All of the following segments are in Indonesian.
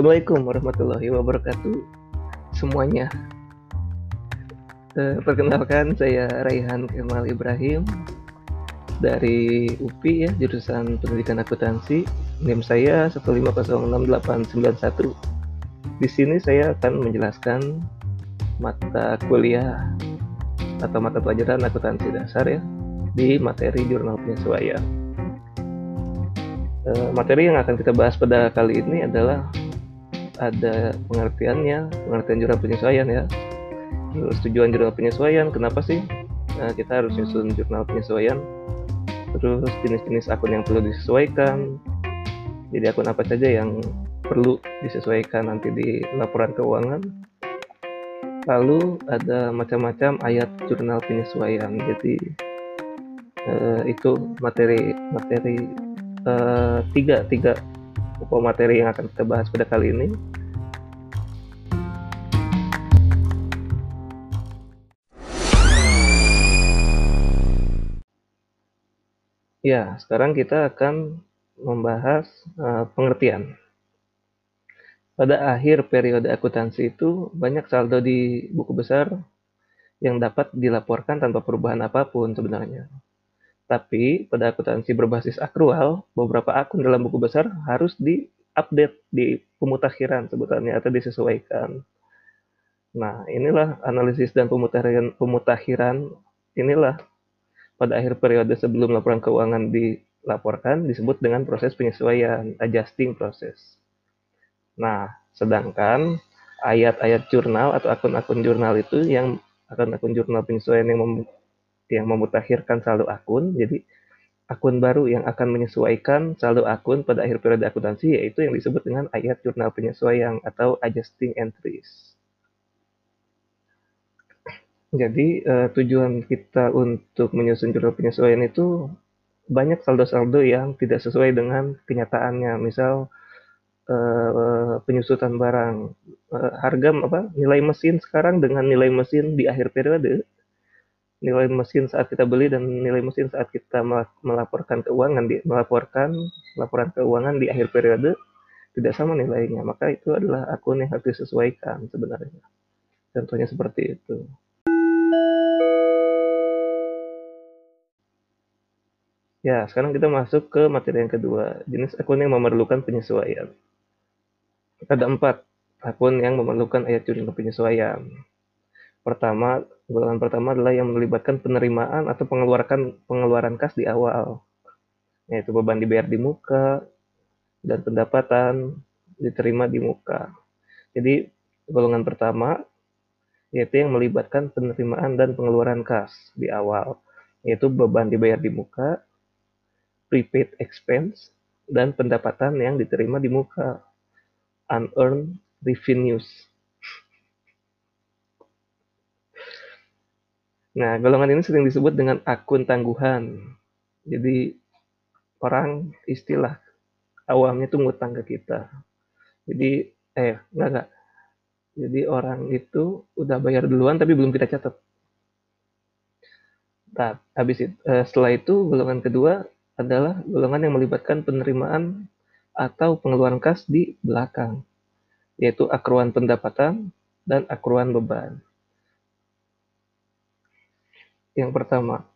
Assalamualaikum warahmatullahi wabarakatuh semuanya. Eh, perkenalkan saya Raihan Kemal Ibrahim dari UPI ya jurusan Pendidikan Akuntansi. NIM saya 1506891. Di sini saya akan menjelaskan mata kuliah atau mata pelajaran akuntansi dasar ya di materi jurnal penyesuaian. E, materi yang akan kita bahas pada kali ini adalah ada pengertiannya, pengertian jurnal penyesuaian ya. Terus tujuan jurnal penyesuaian, kenapa sih nah, kita harus nyusun jurnal penyesuaian? Terus jenis-jenis akun yang perlu disesuaikan. Jadi akun apa saja yang perlu disesuaikan nanti di laporan keuangan. Lalu ada macam-macam ayat jurnal penyesuaian. Jadi eh, itu materi materi eh, tiga tiga pokok materi yang akan kita bahas pada kali ini. Ya, sekarang kita akan membahas uh, pengertian. Pada akhir periode akuntansi itu banyak saldo di buku besar yang dapat dilaporkan tanpa perubahan apa pun sebenarnya. Tapi pada akuntansi berbasis akrual, beberapa akun dalam buku besar harus diupdate di pemutakhiran sebutannya atau disesuaikan. Nah, inilah analisis dan pemutakhiran, pemutakhiran inilah pada akhir periode sebelum laporan keuangan dilaporkan disebut dengan proses penyesuaian, adjusting proses. Nah, sedangkan ayat-ayat jurnal atau akun-akun jurnal itu yang akun-akun jurnal penyesuaian yang yang memutakhirkan saldo akun, jadi akun baru yang akan menyesuaikan saldo akun pada akhir periode akuntansi yaitu yang disebut dengan ayat jurnal penyesuaian atau adjusting entries. Jadi uh, tujuan kita untuk menyusun jurnal penyesuaian itu banyak saldo-saldo yang tidak sesuai dengan kenyataannya. Misal uh, penyusutan barang, uh, harga apa nilai mesin sekarang dengan nilai mesin di akhir periode, nilai mesin saat kita beli dan nilai mesin saat kita melaporkan keuangan di melaporkan laporan keuangan di akhir periode tidak sama nilainya. Maka itu adalah akun yang harus disesuaikan sebenarnya. Contohnya seperti itu. Ya, sekarang kita masuk ke materi yang kedua, jenis akun yang memerlukan penyesuaian. Ada empat akun yang memerlukan ayat jurnal penyesuaian. Pertama, golongan pertama adalah yang melibatkan penerimaan atau pengeluaran pengeluaran kas di awal, yaitu beban dibayar di muka dan pendapatan diterima di muka. Jadi golongan pertama yaitu yang melibatkan penerimaan dan pengeluaran kas di awal, yaitu beban dibayar di muka prepaid expense, dan pendapatan yang diterima di muka unearned revenues. Nah, golongan ini sering disebut dengan akun tangguhan. Jadi, orang istilah awamnya itu ngutang ke kita. Jadi, eh, enggak, enggak. Jadi, orang itu udah bayar duluan tapi belum kita catat. Nah, habis itu, eh, setelah itu golongan kedua adalah golongan yang melibatkan penerimaan atau pengeluaran kas di belakang, yaitu akruan pendapatan dan akruan beban. Yang pertama,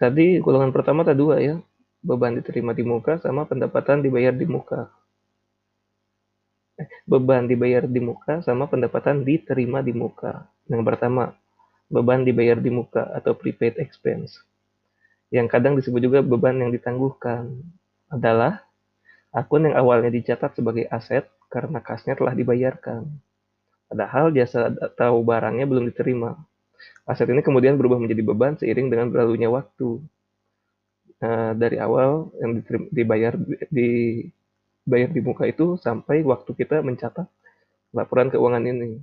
tadi golongan pertama ada dua ya, beban diterima di muka sama pendapatan dibayar di muka. Eh, beban dibayar di muka sama pendapatan diterima di muka. Yang pertama, beban dibayar di muka atau prepaid expense yang kadang disebut juga beban yang ditangguhkan adalah akun yang awalnya dicatat sebagai aset karena kasnya telah dibayarkan. Padahal jasa atau barangnya belum diterima. Aset ini kemudian berubah menjadi beban seiring dengan berlalunya waktu. Nah, dari awal yang dibayar di bayar di muka itu sampai waktu kita mencatat laporan keuangan ini.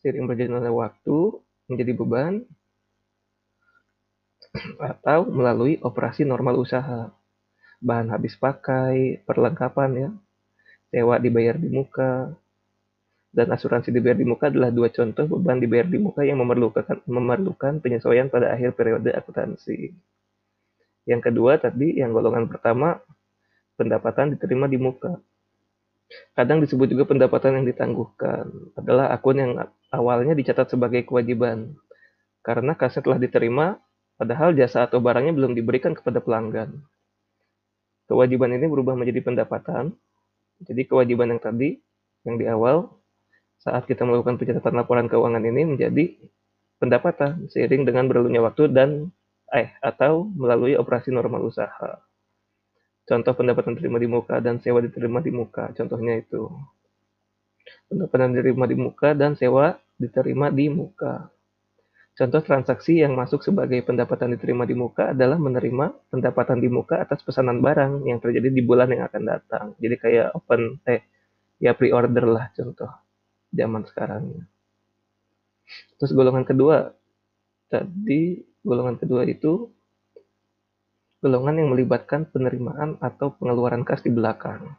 Seiring berjalannya waktu menjadi beban, atau melalui operasi normal usaha. Bahan habis pakai, perlengkapan ya, sewa dibayar di muka, dan asuransi dibayar di muka adalah dua contoh beban dibayar di muka yang memerlukan, memerlukan penyesuaian pada akhir periode akuntansi. Yang kedua tadi, yang golongan pertama, pendapatan diterima di muka. Kadang disebut juga pendapatan yang ditangguhkan, adalah akun yang awalnya dicatat sebagai kewajiban, karena kasnya telah diterima, padahal jasa atau barangnya belum diberikan kepada pelanggan. Kewajiban ini berubah menjadi pendapatan, jadi kewajiban yang tadi, yang di awal, saat kita melakukan pencatatan laporan keuangan ini menjadi pendapatan seiring dengan berlalunya waktu dan eh atau melalui operasi normal usaha. Contoh pendapatan diterima di muka dan sewa diterima di muka, contohnya itu. Pendapatan diterima di muka dan sewa diterima di muka. Contoh transaksi yang masuk sebagai pendapatan diterima di muka adalah menerima pendapatan di muka atas pesanan barang yang terjadi di bulan yang akan datang. Jadi kayak open eh ya pre-order lah contoh zaman sekarang. Terus golongan kedua tadi golongan kedua itu golongan yang melibatkan penerimaan atau pengeluaran kas di belakang.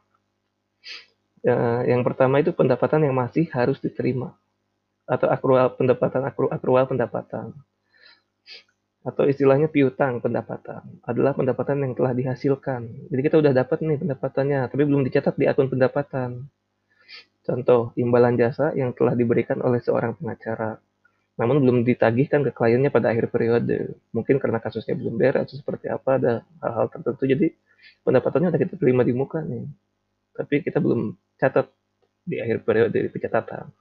Ya, yang pertama itu pendapatan yang masih harus diterima atau akrual pendapatan akru, akrual pendapatan atau istilahnya piutang pendapatan adalah pendapatan yang telah dihasilkan. Jadi kita udah dapat nih pendapatannya, tapi belum dicatat di akun pendapatan. Contoh, imbalan jasa yang telah diberikan oleh seorang pengacara namun belum ditagihkan ke kliennya pada akhir periode. Mungkin karena kasusnya belum beres atau seperti apa, ada hal-hal tertentu. Jadi pendapatannya kita terima di muka nih. Tapi kita belum catat di akhir periode di pencatatan.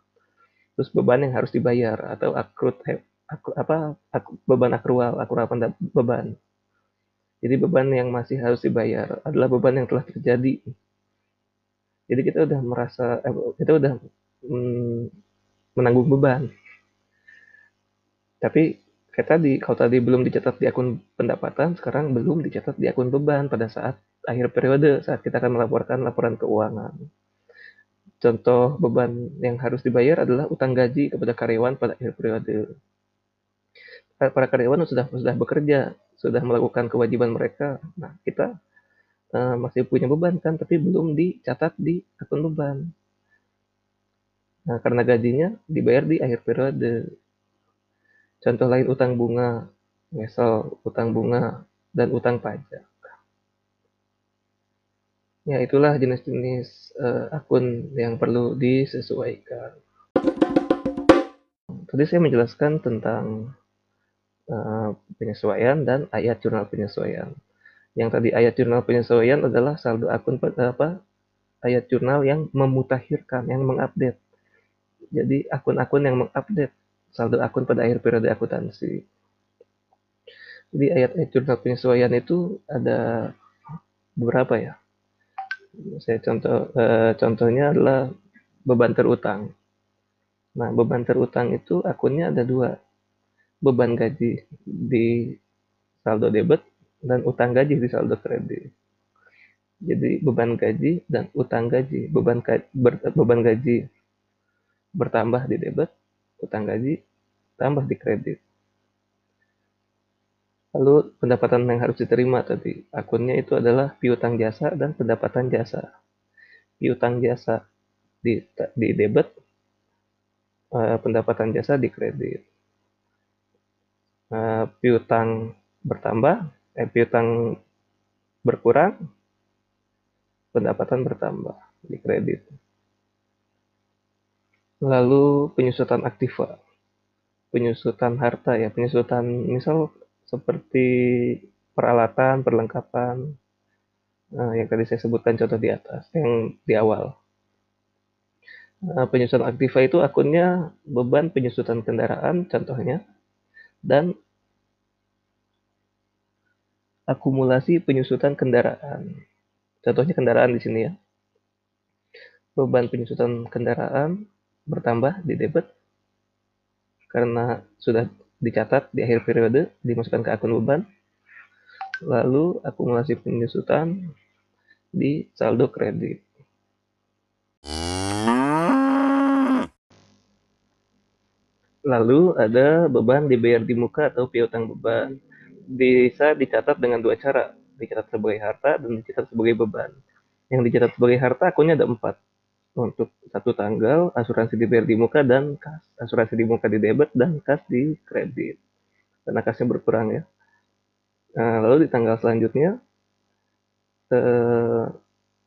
Terus beban yang harus dibayar atau akrut akru, apa ak, beban akrual, akrual beban. Jadi beban yang masih harus dibayar adalah beban yang telah terjadi. Jadi kita udah merasa, eh, kita udah mm, menanggung beban tapi kayak tadi, kalau tadi belum dicatat di akun pendapatan, sekarang belum dicatat di akun beban pada saat akhir periode, saat kita akan melaporkan laporan keuangan. Contoh beban yang harus dibayar adalah utang gaji kepada karyawan pada akhir periode. Para karyawan sudah sudah bekerja, sudah melakukan kewajiban mereka. Nah, kita uh, masih punya beban kan, tapi belum dicatat di akun beban. Nah, karena gajinya dibayar di akhir periode. Contoh lain utang bunga, misal utang bunga dan utang pajak. Ya, itulah jenis-jenis uh, akun yang perlu disesuaikan. Tadi saya menjelaskan tentang uh, penyesuaian dan ayat jurnal penyesuaian. Yang tadi ayat jurnal penyesuaian adalah saldo akun apa? Ayat jurnal yang memutakhirkan, yang mengupdate. Jadi akun-akun yang mengupdate saldo akun pada akhir periode akuntansi. Jadi ayat-ayat jurnal penyesuaian itu ada beberapa ya. Saya contoh eh, contohnya adalah beban terutang. Nah, beban terutang itu akunnya ada dua. Beban gaji di saldo debit dan utang gaji di saldo kredit. Jadi beban gaji dan utang gaji, beban ber, beban gaji bertambah di debit, utang gaji tambah di kredit. Lalu pendapatan yang harus diterima tadi, akunnya itu adalah piutang jasa dan pendapatan jasa. Piutang jasa di, di debit, uh, pendapatan jasa di kredit. Uh, piutang bertambah, piutang berkurang, pendapatan bertambah di kredit. Lalu penyusutan aktiva. Penyusutan harta ya, penyusutan misal seperti peralatan, perlengkapan, nah, yang tadi saya sebutkan contoh di atas, yang di awal. Nah, penyusutan aktiva itu akunnya beban penyusutan kendaraan contohnya, dan akumulasi penyusutan kendaraan. Contohnya kendaraan di sini ya. Beban penyusutan kendaraan bertambah di debit karena sudah dicatat di akhir periode dimasukkan ke akun beban lalu akumulasi penyusutan di saldo kredit lalu ada beban dibayar di muka atau piutang beban bisa dicatat dengan dua cara. Dicatat sebagai harta dan dicatat sebagai beban. Yang dicatat sebagai harta akunnya ada empat. Untuk satu tanggal asuransi dibayar di muka dan kas. Asuransi di muka di debit dan kas di kredit. Karena kasnya berkurang ya. Nah, lalu di tanggal selanjutnya eh,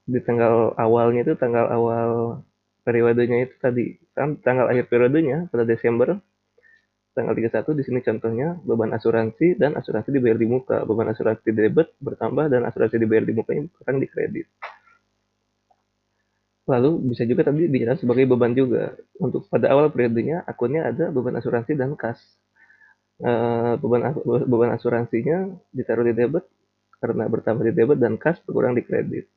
di tanggal awalnya itu tanggal awal periodenya itu tadi. Kan tanggal akhir periodenya pada Desember tanggal 31 di sini contohnya beban asuransi dan asuransi dibayar di muka. Beban asuransi debit bertambah dan asuransi dibayar di muka ini sekarang di kredit. Lalu bisa juga tadi dicatat sebagai beban juga. Untuk pada awal periodenya akunnya ada beban asuransi dan kas. Uh, beban beban asuransinya ditaruh di debit karena bertambah di debit dan kas berkurang di kredit.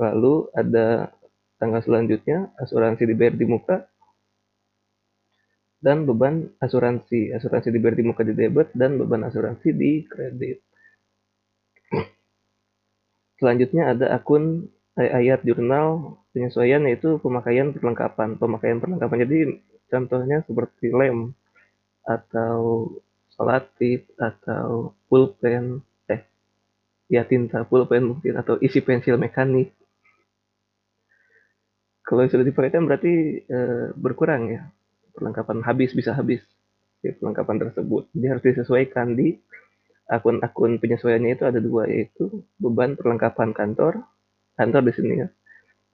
Lalu ada tanggal selanjutnya asuransi dibayar di muka dan beban asuransi. Asuransi dibayar di muka di debit dan beban asuransi di kredit. Selanjutnya ada akun eh, ayat jurnal penyesuaian yaitu pemakaian perlengkapan. Pemakaian perlengkapan jadi contohnya seperti lem atau solatif atau pulpen eh ya tinta pulpen mungkin atau isi pensil mekanik kalau sudah dipakai kan berarti e, berkurang ya perlengkapan habis bisa habis si perlengkapan tersebut. Jadi harus disesuaikan di akun-akun penyesuaiannya itu ada dua yaitu beban perlengkapan kantor kantor di sini ya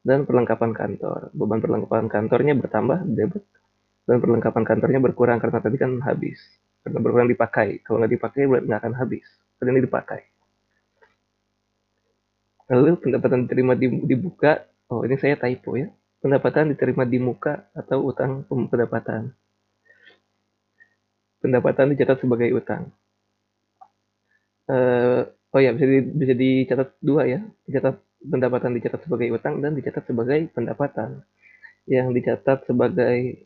dan perlengkapan kantor. Beban perlengkapan kantornya bertambah debit. Dan perlengkapan kantornya berkurang karena tadi kan habis. Karena berkurang dipakai. Kalau nggak dipakai berarti nggak akan habis. Karena ini dipakai. Lalu pendapatan diterima dibuka. Oh ini saya typo ya pendapatan diterima di muka atau utang pendapatan. Pendapatan dicatat sebagai utang. Uh, oh ya bisa di, bisa dicatat dua ya, dicatat pendapatan dicatat sebagai utang dan dicatat sebagai pendapatan. Yang dicatat sebagai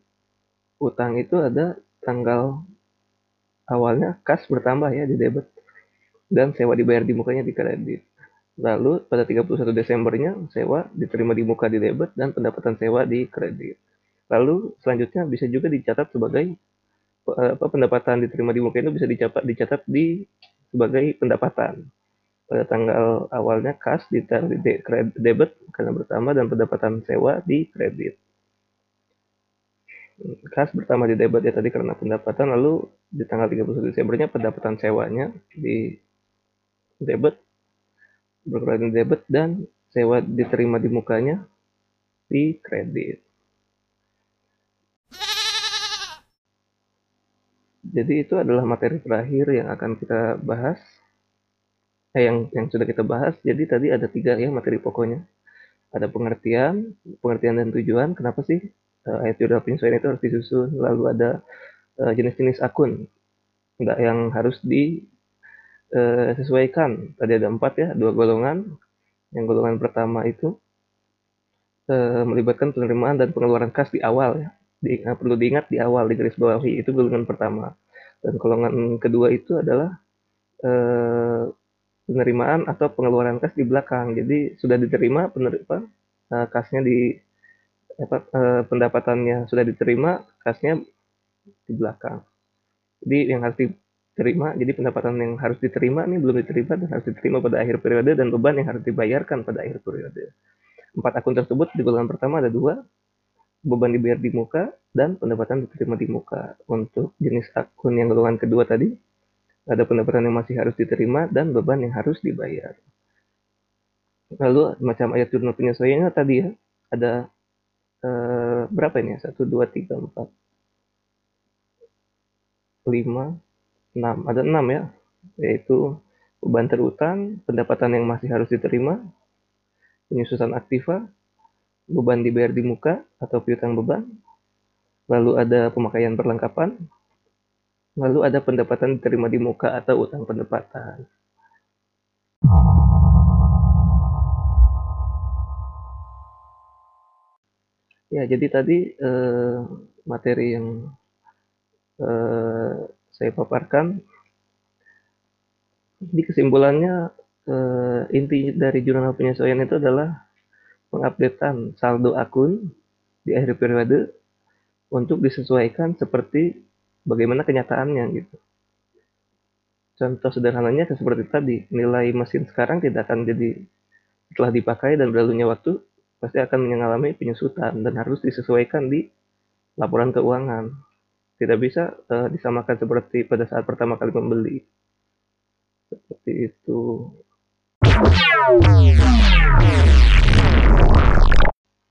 utang itu ada tanggal awalnya kas bertambah ya di debit dan sewa dibayar di mukanya di kredit. Lalu pada 31 Desembernya sewa diterima di muka di debit dan pendapatan sewa di kredit. Lalu selanjutnya bisa juga dicatat sebagai apa pendapatan diterima di muka itu bisa dicatat dicatat di sebagai pendapatan. Pada tanggal awalnya kas di debit karena bertambah dan pendapatan sewa di kredit. Kas bertambah di debit ya tadi karena pendapatan lalu di tanggal 31 Desembernya pendapatan sewanya di debit berkurang debit dan sewa diterima di mukanya di kredit. Jadi itu adalah materi terakhir yang akan kita bahas. Eh, yang yang sudah kita bahas. Jadi tadi ada tiga ya materi pokoknya. Ada pengertian, pengertian dan tujuan. Kenapa sih uh, ayat jurnal penyesuaian itu harus disusun? Lalu ada uh, jenis-jenis akun yang harus di eh, sesuaikan. Tadi ada empat ya, dua golongan. Yang golongan pertama itu eh, melibatkan penerimaan dan pengeluaran kas di awal ya. Di, nah, perlu diingat di awal di garis bawahi itu golongan pertama. Dan golongan kedua itu adalah eh, penerimaan atau pengeluaran kas di belakang. Jadi sudah diterima penerima eh, kasnya di apa, eh, pendapatannya sudah diterima, kasnya di belakang. Jadi yang harus diterima. Jadi pendapatan yang harus diterima ini belum diterima dan harus diterima pada akhir periode dan beban yang harus dibayarkan pada akhir periode. Empat akun tersebut di golongan pertama ada dua, beban dibayar di muka dan pendapatan diterima di muka. Untuk jenis akun yang golongan kedua tadi, ada pendapatan yang masih harus diterima dan beban yang harus dibayar. Lalu macam ayat jurnal penyesuaiannya tadi ya, ada eh, berapa ini ya? 1, 2, 3, 4, 5, 6 ada 6 ya. Yaitu beban terutang pendapatan yang masih harus diterima penyusunan aktiva beban dibayar di muka atau piutang beban lalu ada pemakaian perlengkapan lalu ada pendapatan diterima di muka atau utang pendapatan. Ya jadi tadi eh, materi yang eh, saya paparkan. Di kesimpulannya, eh, inti dari jurnal penyesuaian itu adalah pengupdatean saldo akun di akhir periode untuk disesuaikan seperti bagaimana kenyataannya gitu. Contoh sederhananya seperti tadi, nilai mesin sekarang tidak akan jadi setelah dipakai dan berlalunya waktu pasti akan mengalami penyusutan dan harus disesuaikan di laporan keuangan tidak bisa uh, disamakan seperti pada saat pertama kali membeli. Seperti itu.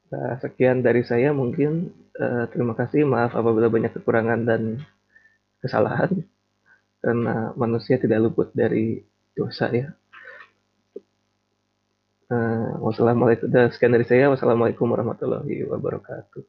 Nah, sekian dari saya mungkin, uh, terima kasih, maaf apabila banyak kekurangan dan kesalahan, karena manusia tidak luput dari dosa ya. Uh, wassalamualaikum sekian dari saya, wassalamualaikum warahmatullahi wabarakatuh.